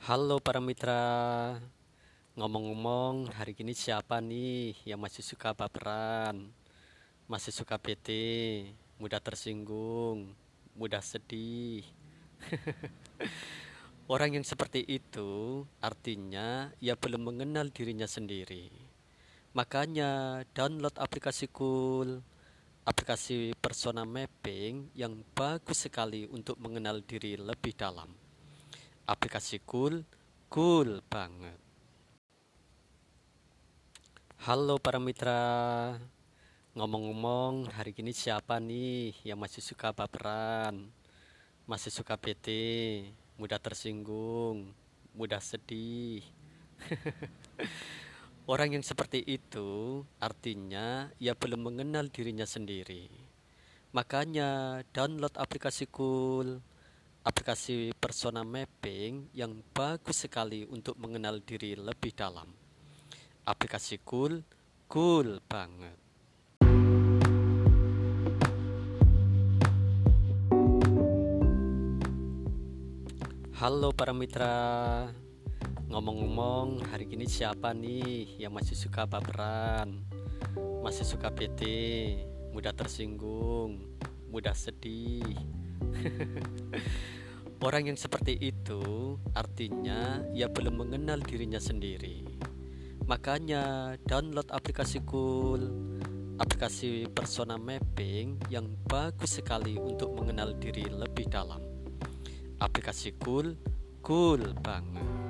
Halo para mitra, ngomong-ngomong hari ini siapa nih yang masih suka baperan, masih suka bete, mudah tersinggung, mudah sedih. Orang yang seperti itu artinya ia belum mengenal dirinya sendiri. Makanya download aplikasi Cool, aplikasi persona mapping yang bagus sekali untuk mengenal diri lebih dalam. Aplikasi Cool, cool banget. Halo para mitra, ngomong-ngomong hari ini siapa nih yang masih suka baperan, masih suka bete, mudah tersinggung, mudah sedih. Orang yang seperti itu artinya ia belum mengenal dirinya sendiri. Makanya download aplikasi Cool, aplikasi persona mapping yang bagus sekali untuk mengenal diri lebih dalam. Aplikasi Cool, cool banget. Halo para mitra, ngomong-ngomong hari ini siapa nih yang masih suka baperan, masih suka bete, mudah tersinggung, mudah sedih. Orang yang seperti itu artinya ia belum mengenal dirinya sendiri. Makanya download aplikasi Cool, aplikasi persona mapping yang bagus sekali untuk mengenal diri lebih dalam. Aplikasi Cool, cool banget.